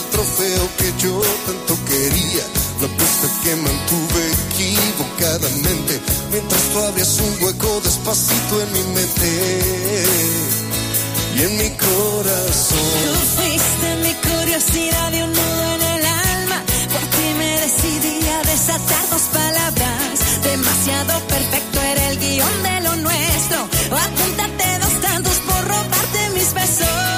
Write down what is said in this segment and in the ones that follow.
el trofeo que yo tanto quería, la apuesta que mantuve equivocadamente, mientras tú abrías un hueco despacito en mi mente y en mi corazón. Tú fuiste mi curiosidad y un nudo en el alma, por ti me decidí a desatar dos palabras, demasiado perfecto era el guion de lo nuestro, apúntate dos tantos por robarte mis besos.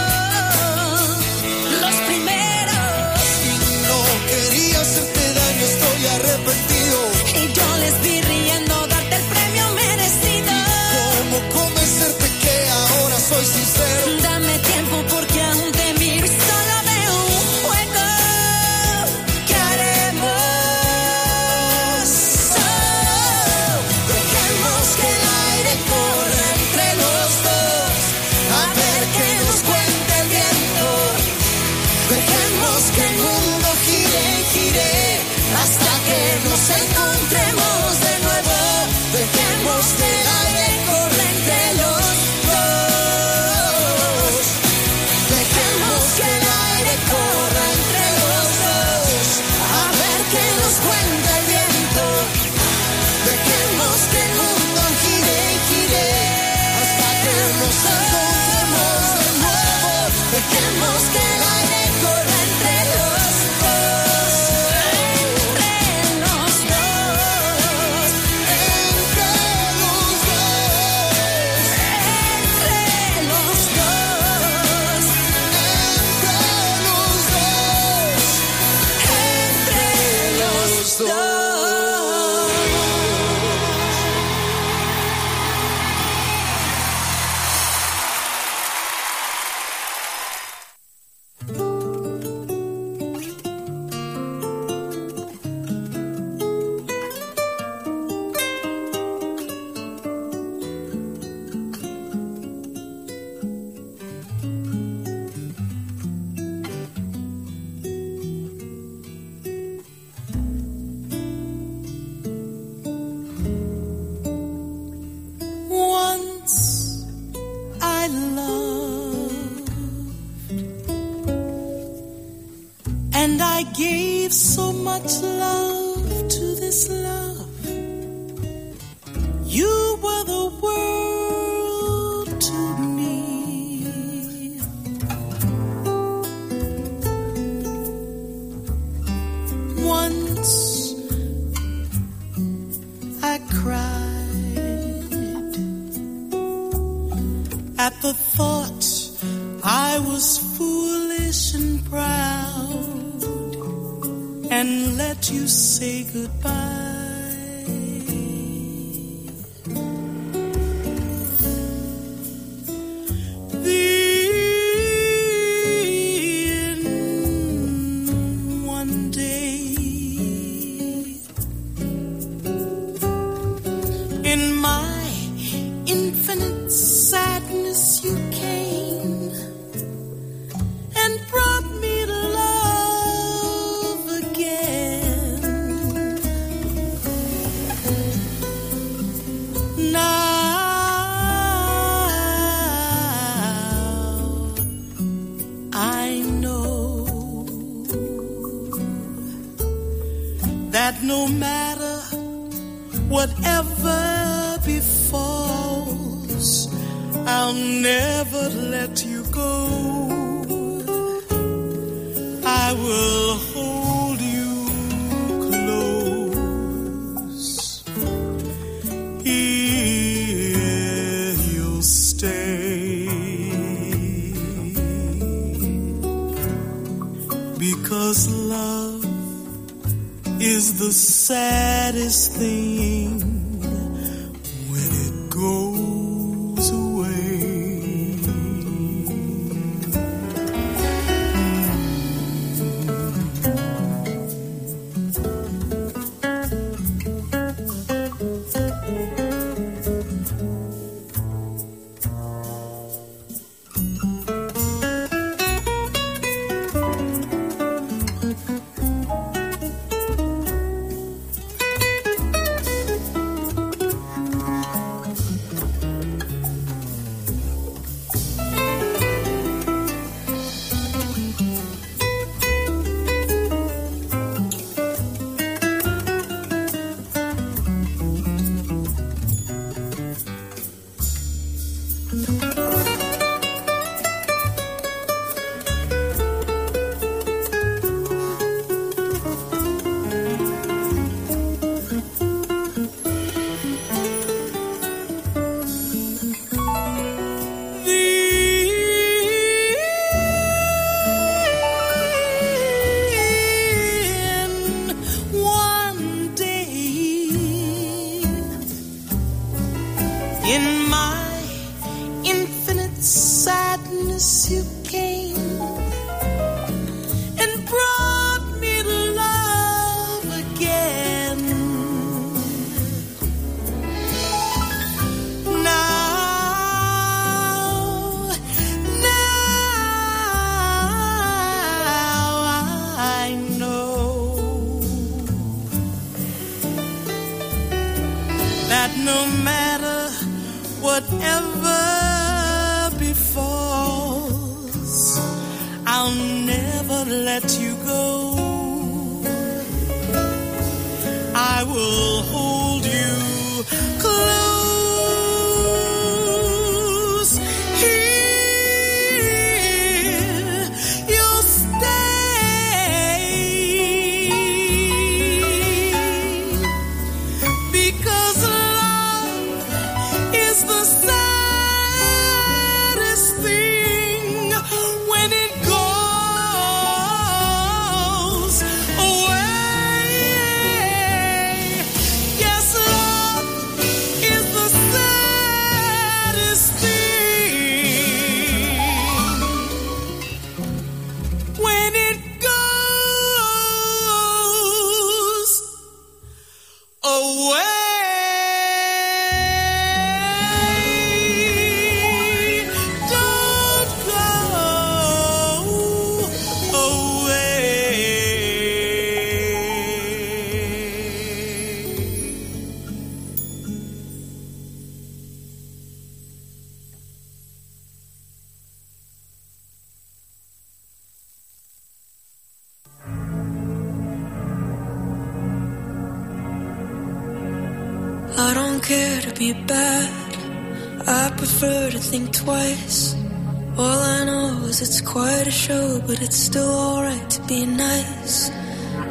show, but it's still alright to be nice.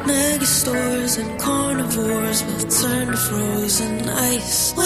Mega stores and carnivores will turn to frozen ice.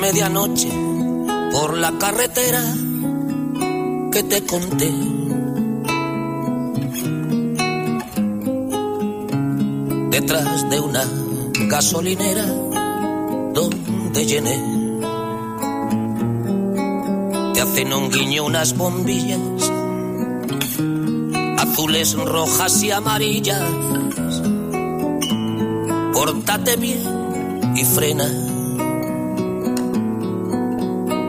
Medianoche por la carretera que te conté. Detrás de una gasolinera donde llené. Te hacen un guiño unas bombillas azules, rojas y amarillas. Pórtate bien y frena.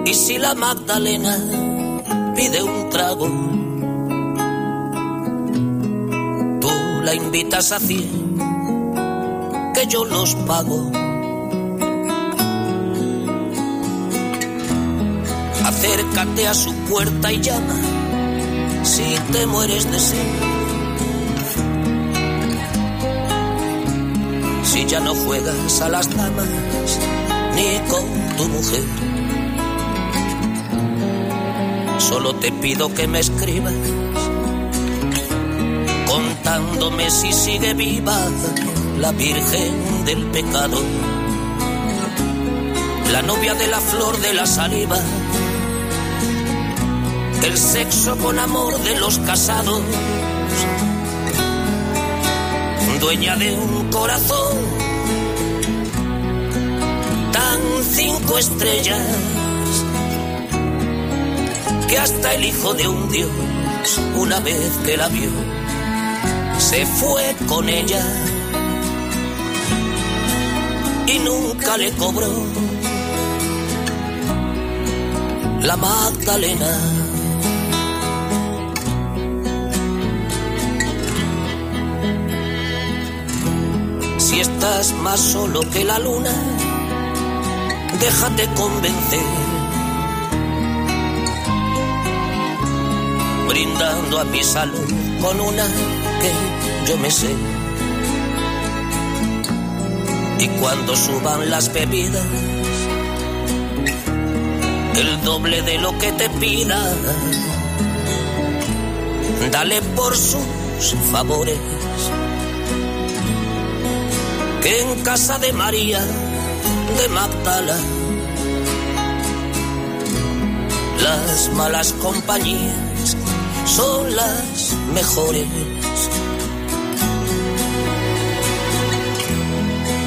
Y si la Magdalena pide un trago, tú la invitas a cien, que yo los pago. Acércate a su puerta y llama, si te mueres de sed. Si ya no juegas a las damas, ni con tu mujer. Solo te pido que me escribas contándome si sigue viva la Virgen del Pecado, la novia de la flor de la saliva, el sexo con amor de los casados, dueña de un corazón tan cinco estrellas que hasta el hijo de un dios, una vez que la vio, se fue con ella y nunca le cobró la Magdalena. Si estás más solo que la luna, déjate convencer. brindando a mi salud con una que yo me sé. Y cuando suban las bebidas, el doble de lo que te pida, dale por sus favores. Que en casa de María de Magdala las malas compañías son las mejores.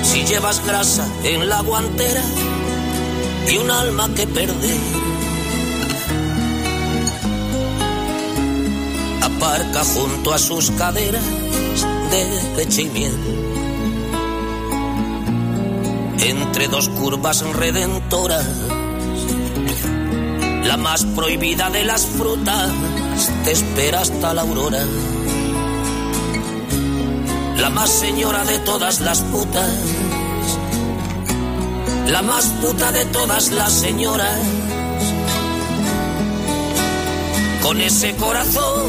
Si llevas grasa en la guantera y un alma que perder, aparca junto a sus caderas de peche. Entre dos curvas redentoras, la más prohibida de las frutas te espera hasta la aurora. La más señora de todas las putas, la más puta de todas las señoras. Con ese corazón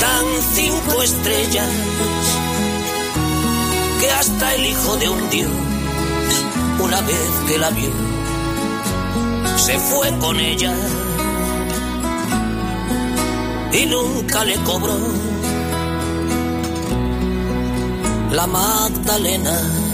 tan cinco estrellas que hasta el hijo de un dios, una vez que la vio, se fue con ella y nunca le cobró la Magdalena.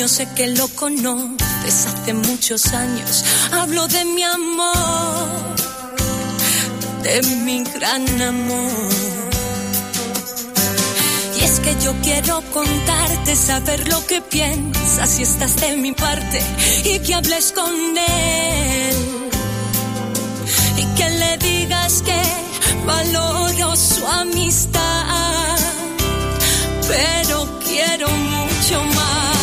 extraño, sé que lo conoces hace muchos años. Hablo de mi amor, de mi gran amor. Y es que yo quiero contarte, saber lo que piensas si estás de mi parte y que hables con él. Y que le digas que valoro su amistad, pero quiero mucho más.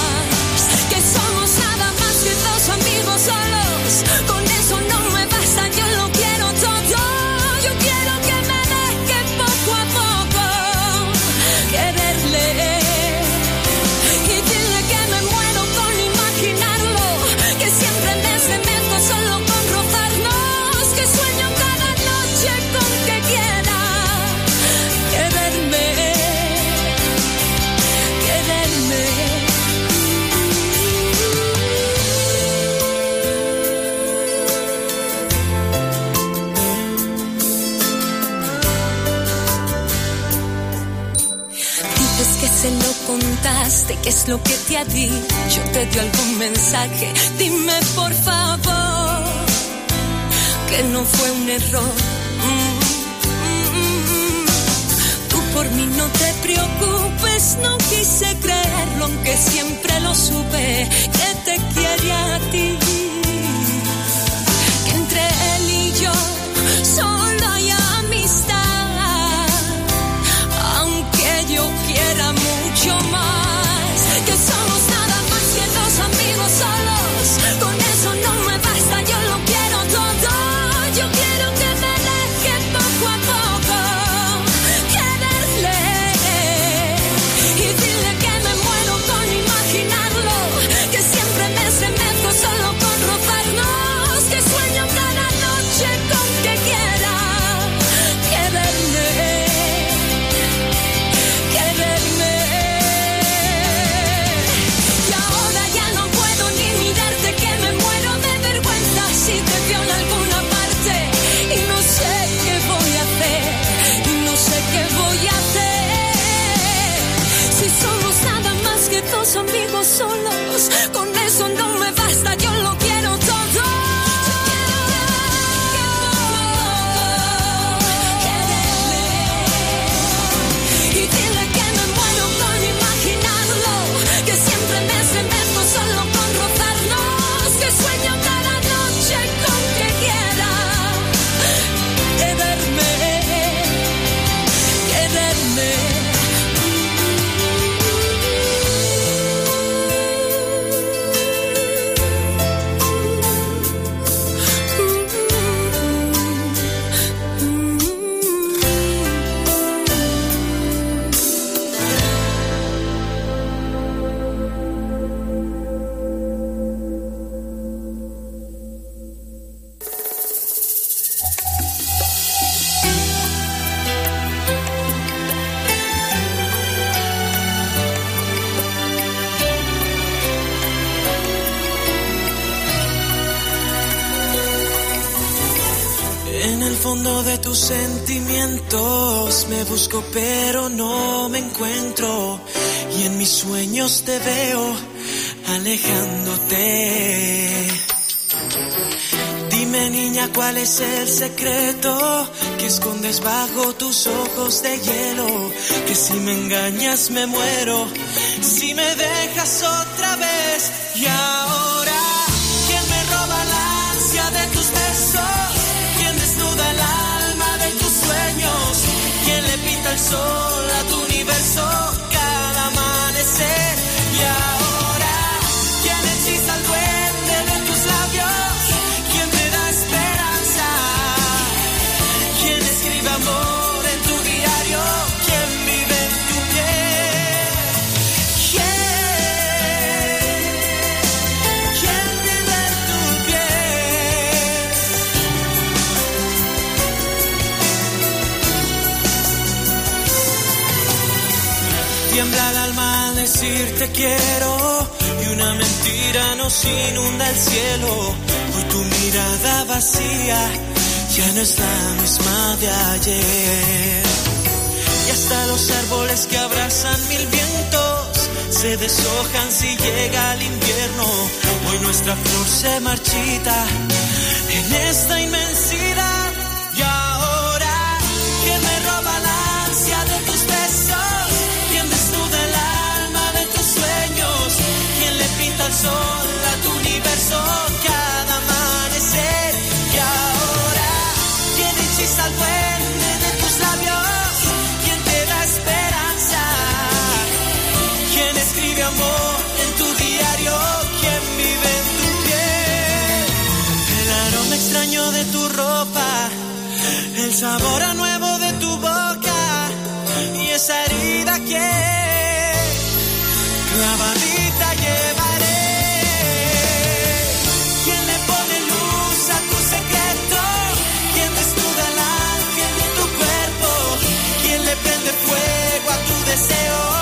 Contaste, ¿qué es lo que te ha dicho? ¿Te dio algún mensaje? Dime por favor que no fue un error. Mm, mm, mm. Tú por mí no te preocupes, no quise creerlo, aunque siempre lo supe, que te quiere a ti. Que entre él y yo solo hay amistad aunque yo quiera mucho más, pero no me encuentro. Y en mis sueños te veo alejándote. Dime niña cuál es el secreto que escondes bajo tus ojos de hielo, que si me engañas me muero, si me dejas otra sol a tu decir te quiero y una mentira nos inunda el cielo. Hoy tu mirada vacía ya no es la misma de ayer. Y hasta los árboles que abrazan mil vientos se deshojan si llega el invierno. Hoy nuestra flor se marchita en esta inmensidad. sabor a nuevo de tu boca y esa herida que clavadita llevaré. ¿Quién le pone luz a tu secreto? ¿Quién desnuda el ángel de tu cuerpo? ¿Quién le prende fuego a tu deseo?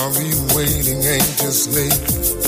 I'll be waiting anxiously.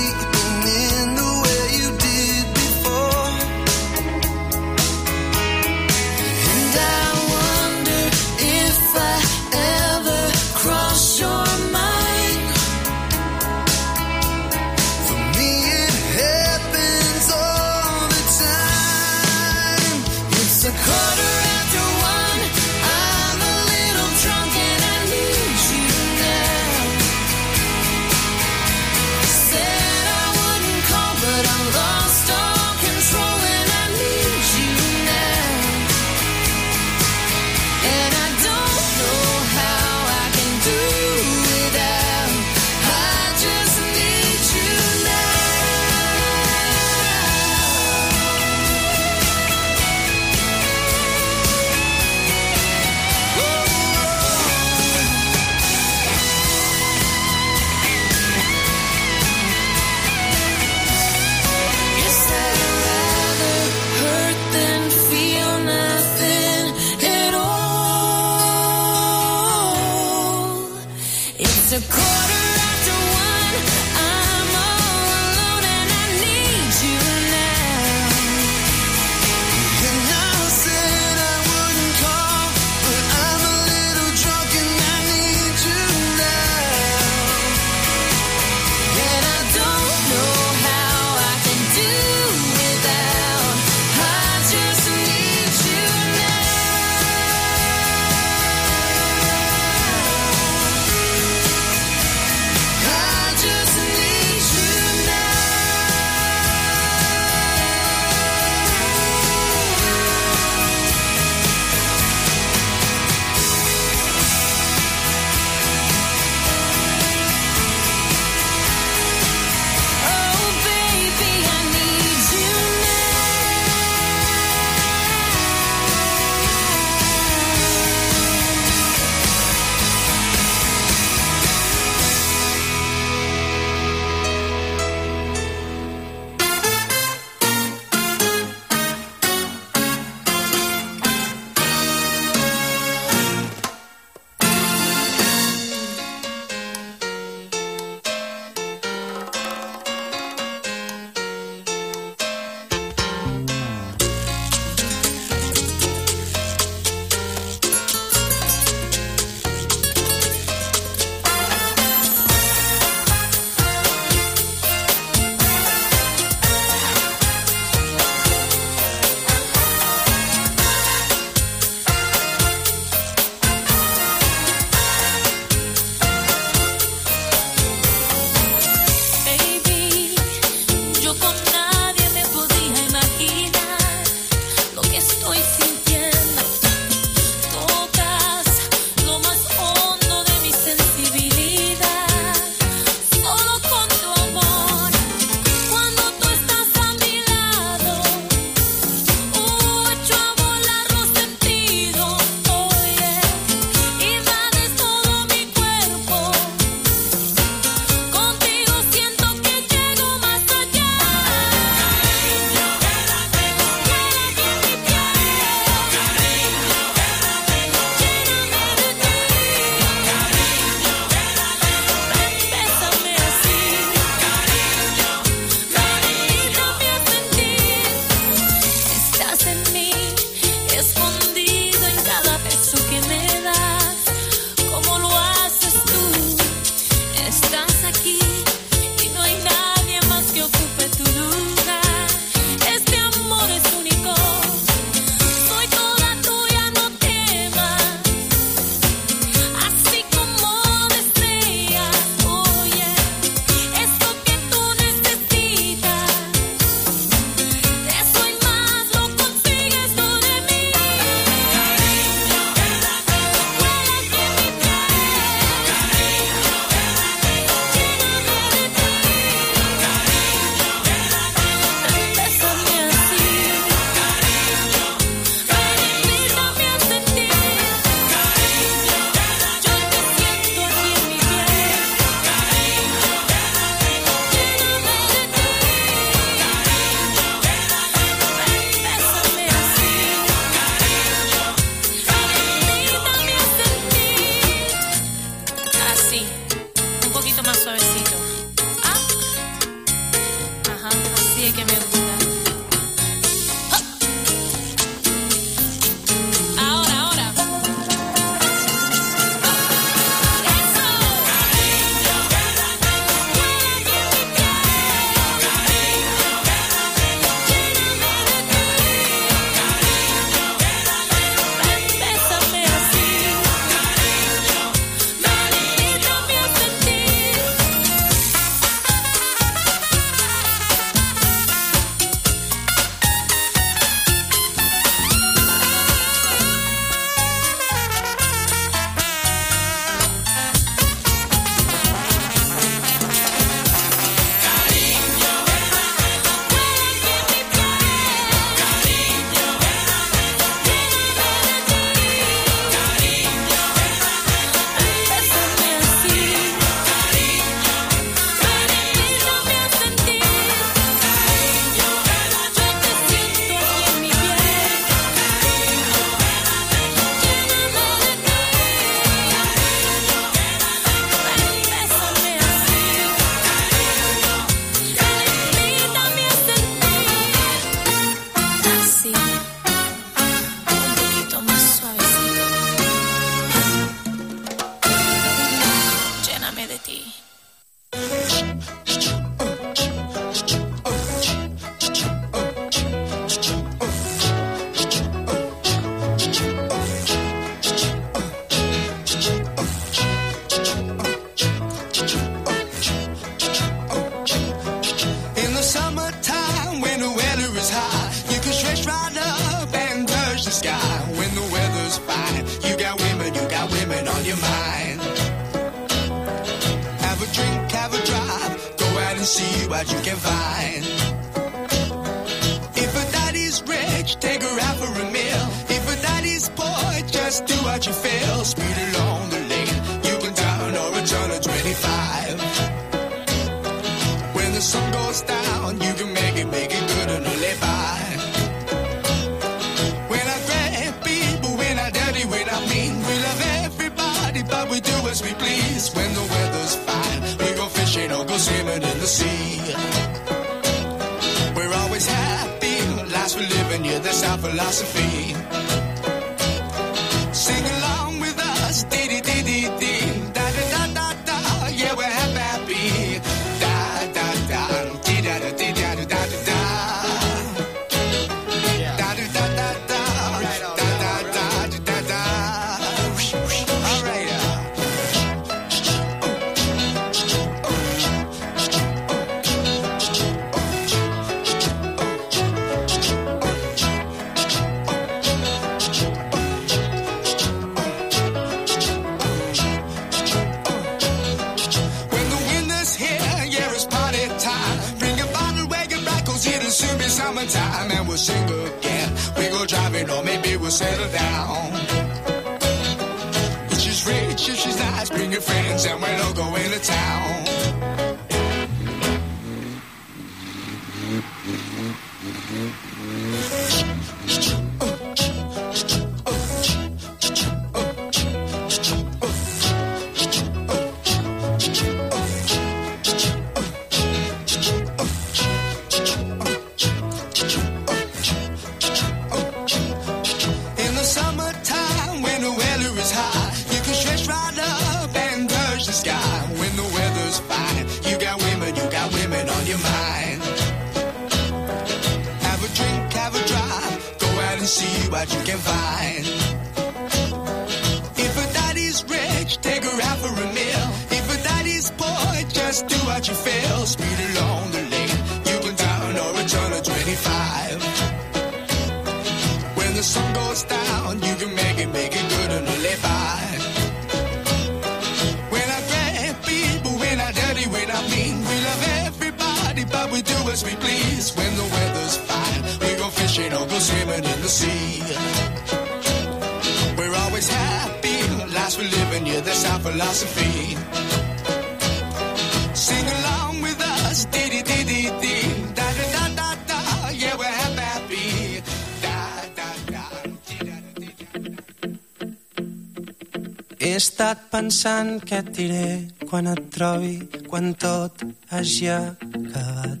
Estat pensant què et diré quan et trobi, quan tot hagi acabat.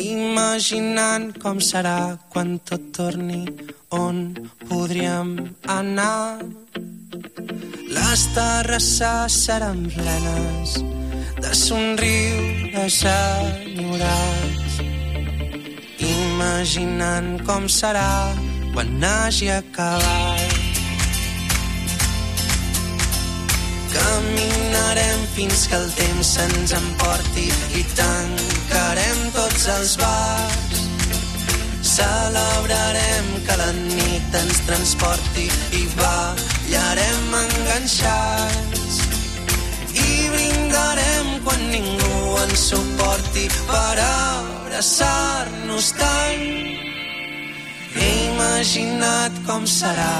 imaginant com serà quan tot torni on podríem anar. Les terrasses seran plenes de somriures enyorats imaginant com serà quan hagi acabat. Caminarem fins que el temps se'ns emporti i tancarem tots els bars. Celebrarem que la nit ens transporti i ballarem enganxats. I brindarem quan ningú ens suporti per abraçar-nos tant. He imaginat com serà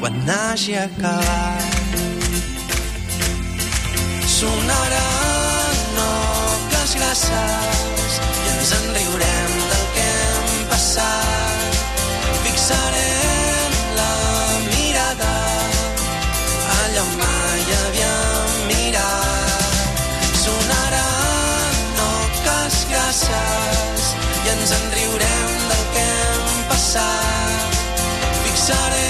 quan hagi acabat. Sonaran noques grasses i ens en riurem del que hem passat. Fixarem la mirada allà on mai havíem mirat. Sonaran noques grasses i ens en riurem del que hem passat. Fixarem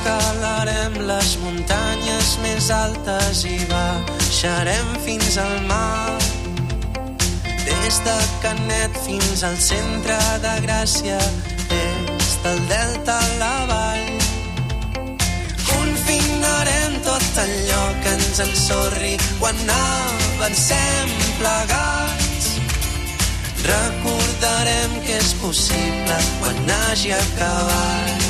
Escalarem les muntanyes més altes i baixarem fins al mar. Des de Canet fins al centre de Gràcia, des del delta a la vall. Confinarem tot allò que ens ensorri quan avancem plegats. Recordarem que és possible quan hagi acabat.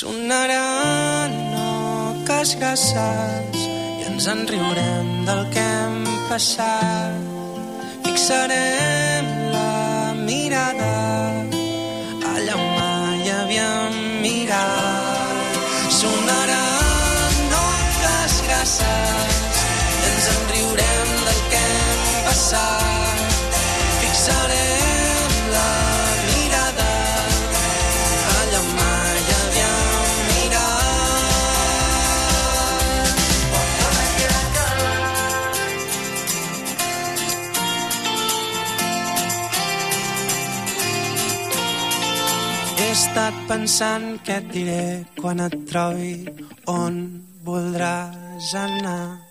Sonaran oques grasses i ens en riurem del que hem passat. Fixarem la mirada allà on mai havíem mirat. Sonaran oques grasses i ens en riurem del que hem passat. Fixarem estat pensant què et diré quan et trobi on voldràs anar.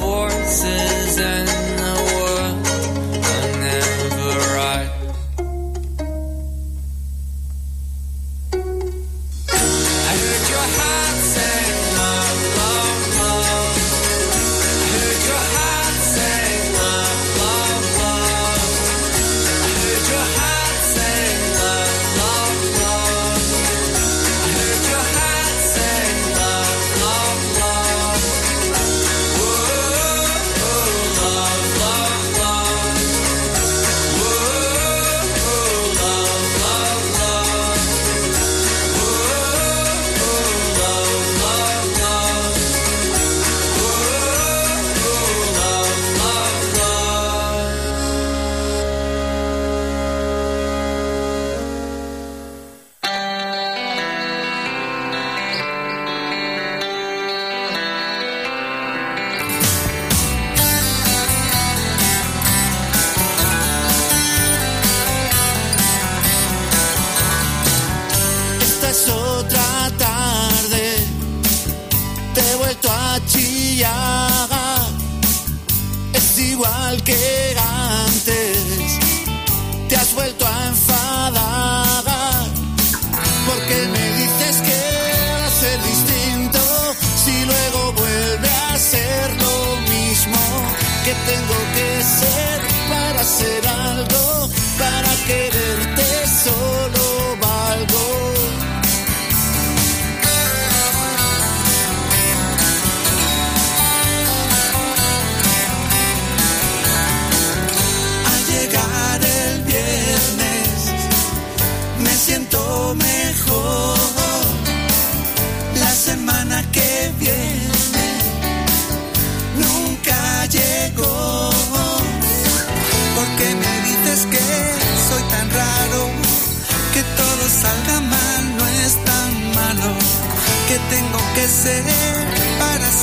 forces.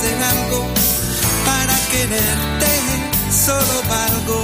Hacer algo, para quererte, solo valgo.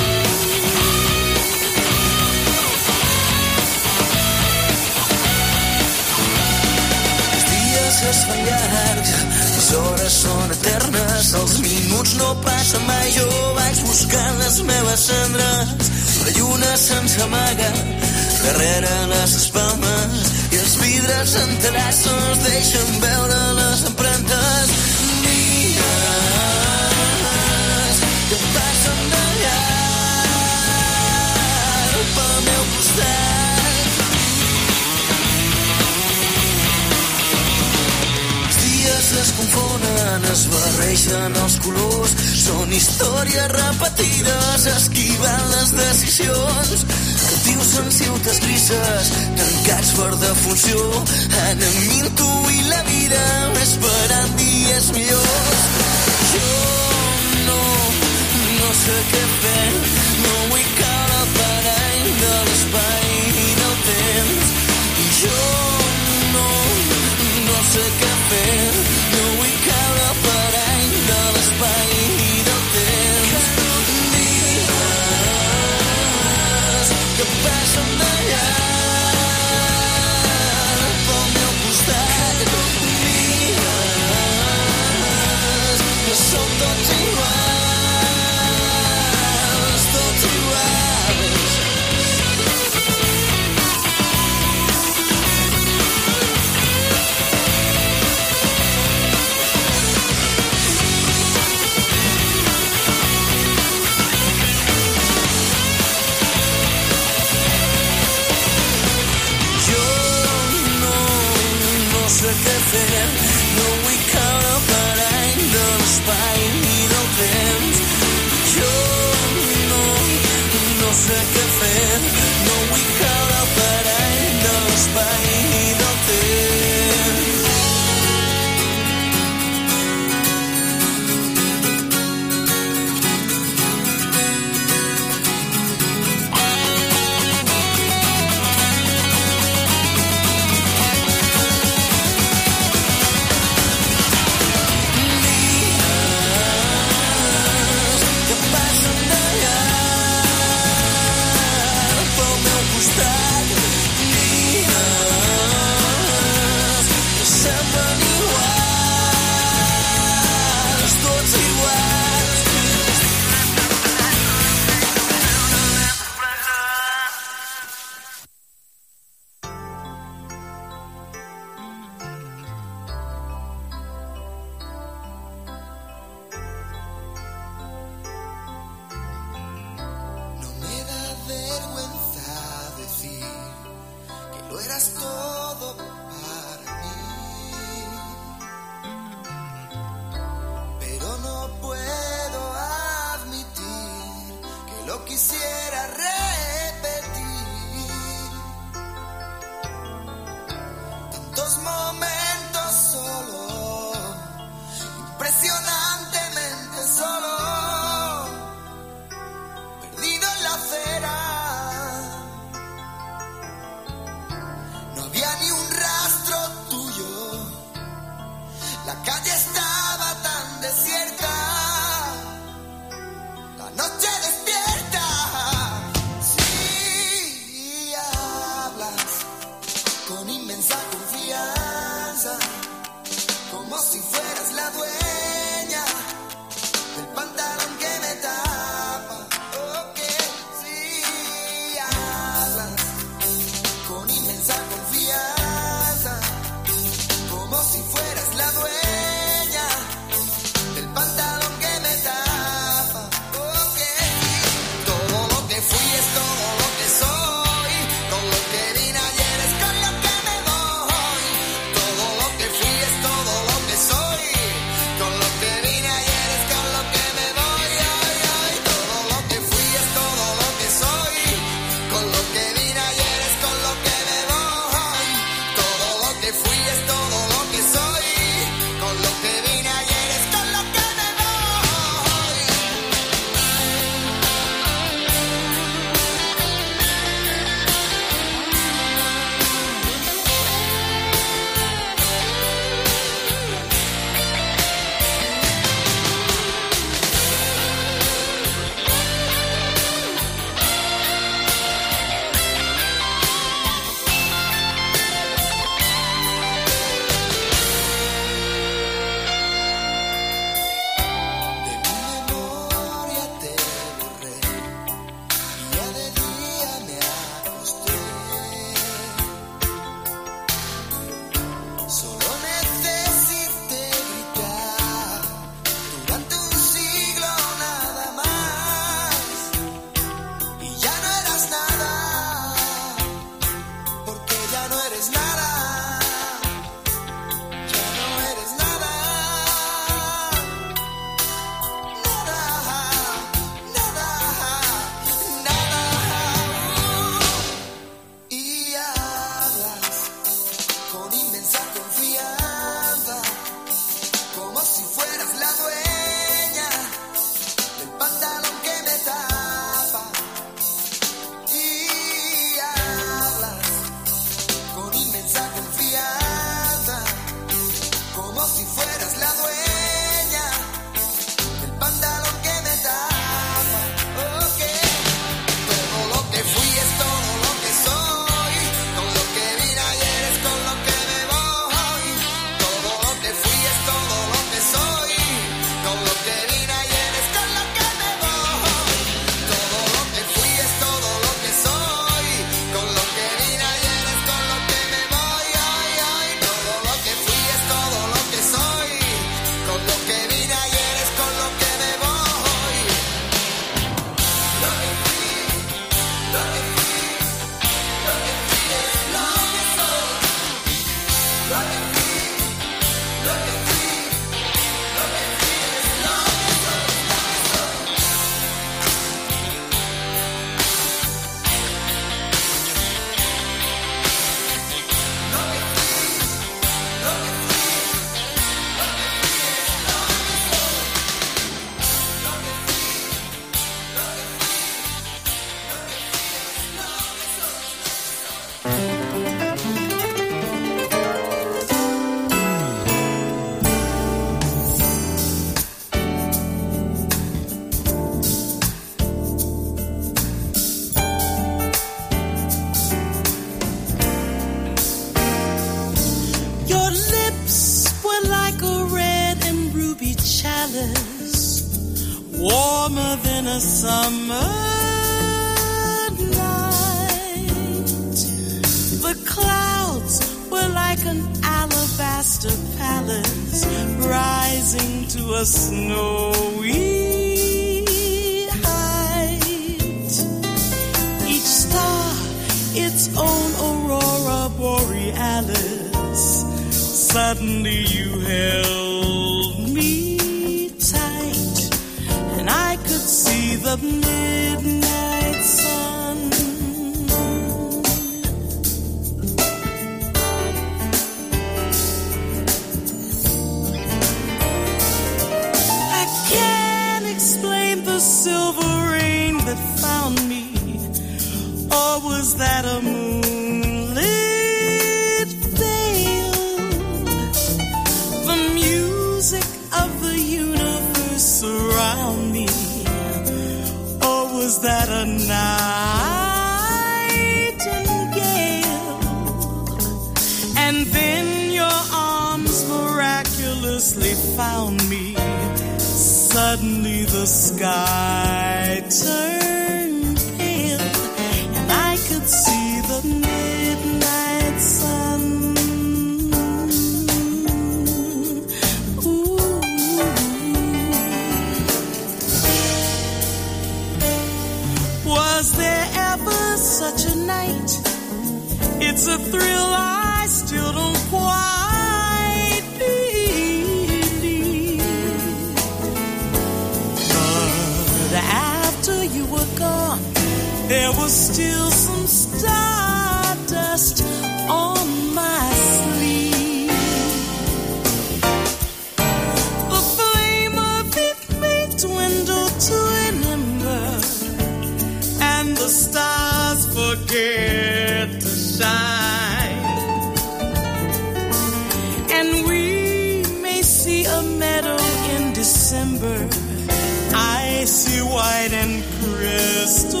icy white and crystal.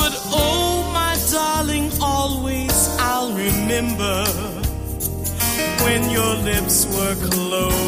But oh, my darling, always I'll remember when your lips were closed.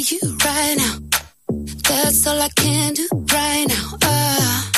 you right now. That's all I can do right now. Uh.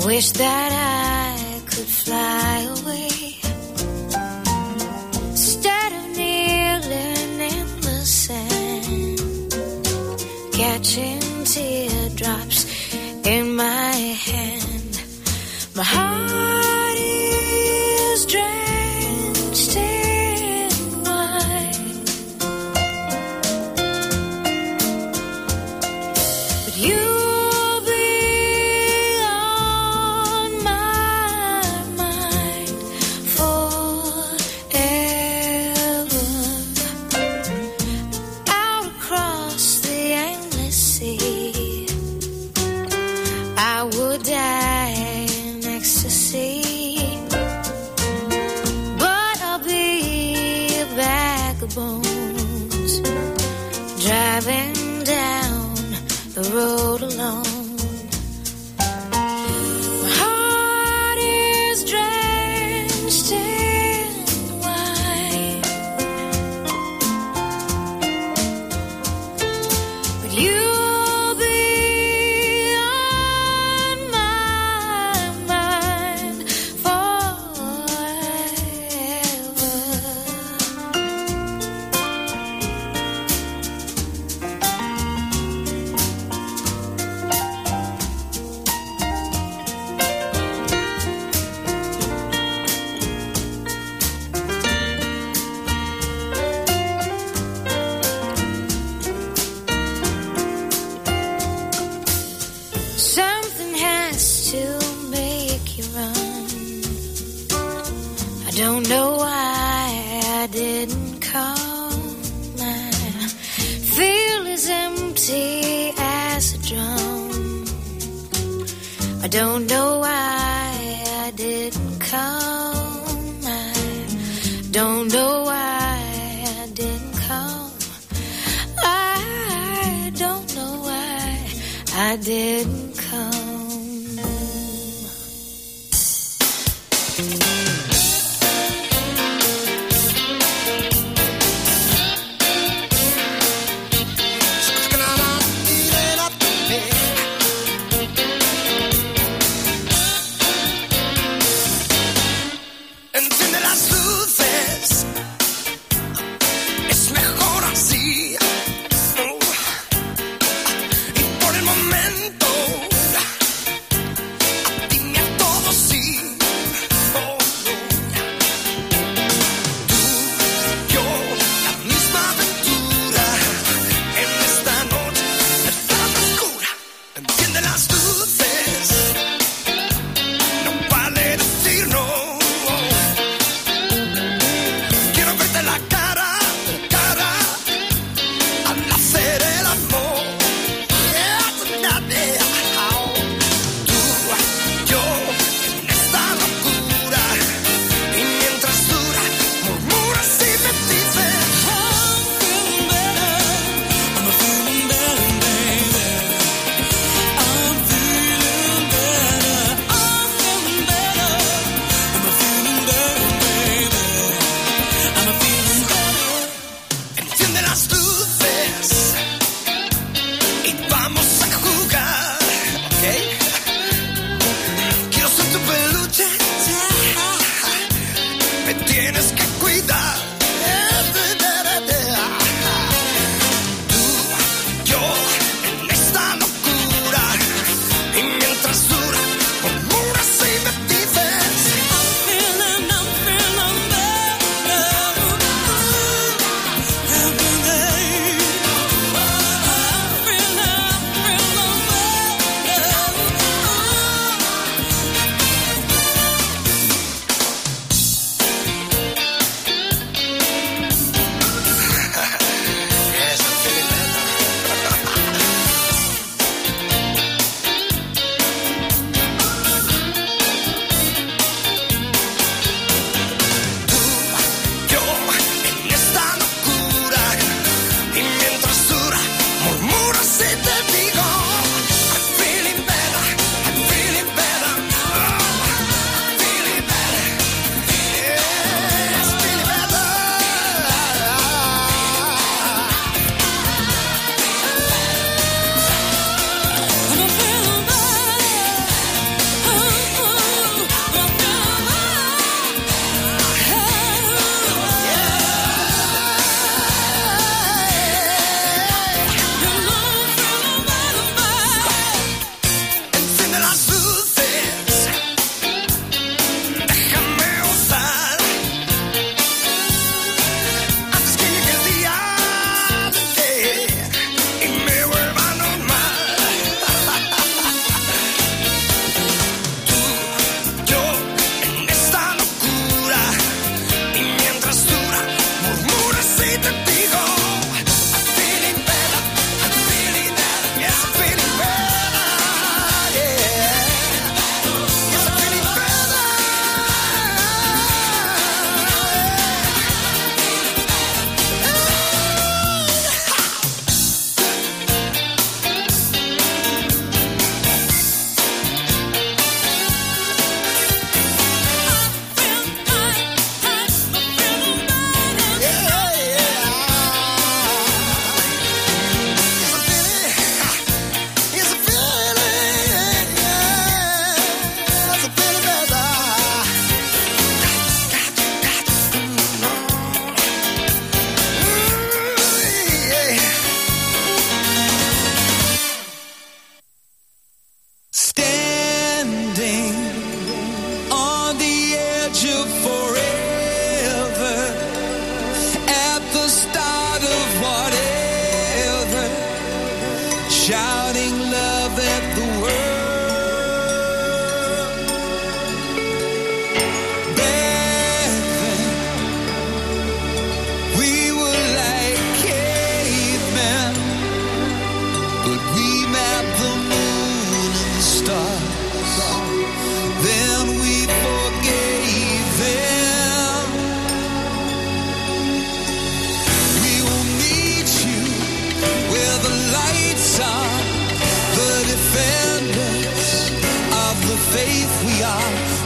I wish that I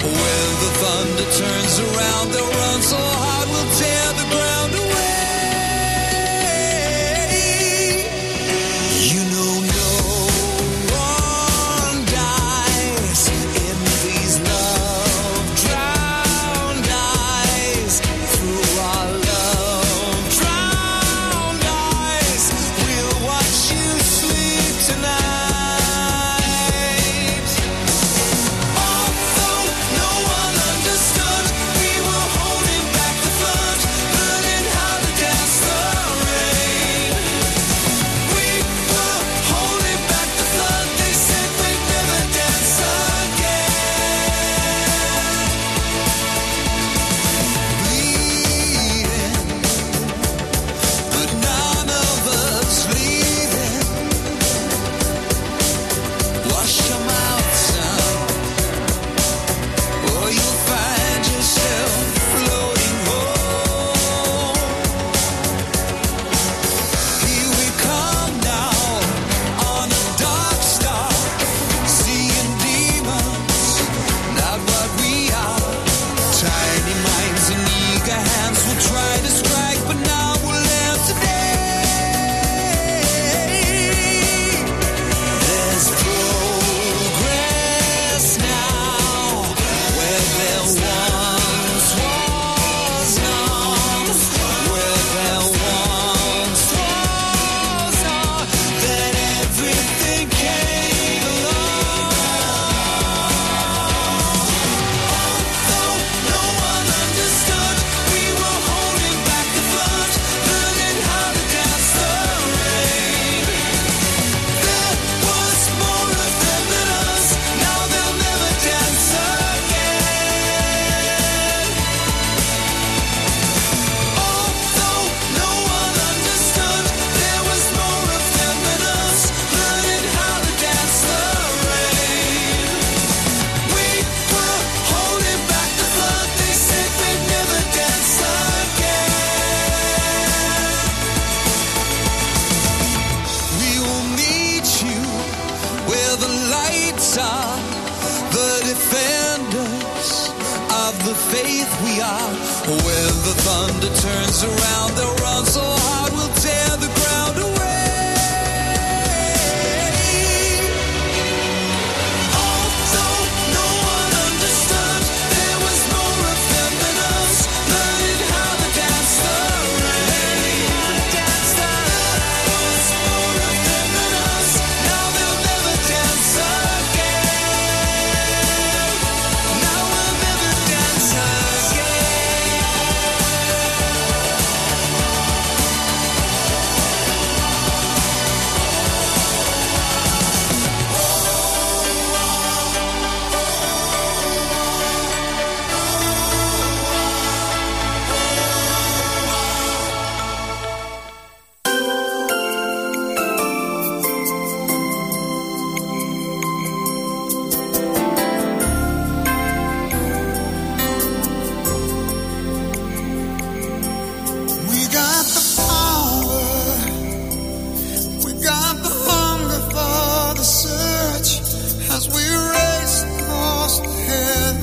When the thunder turns around, they'll run so hard we'll tear.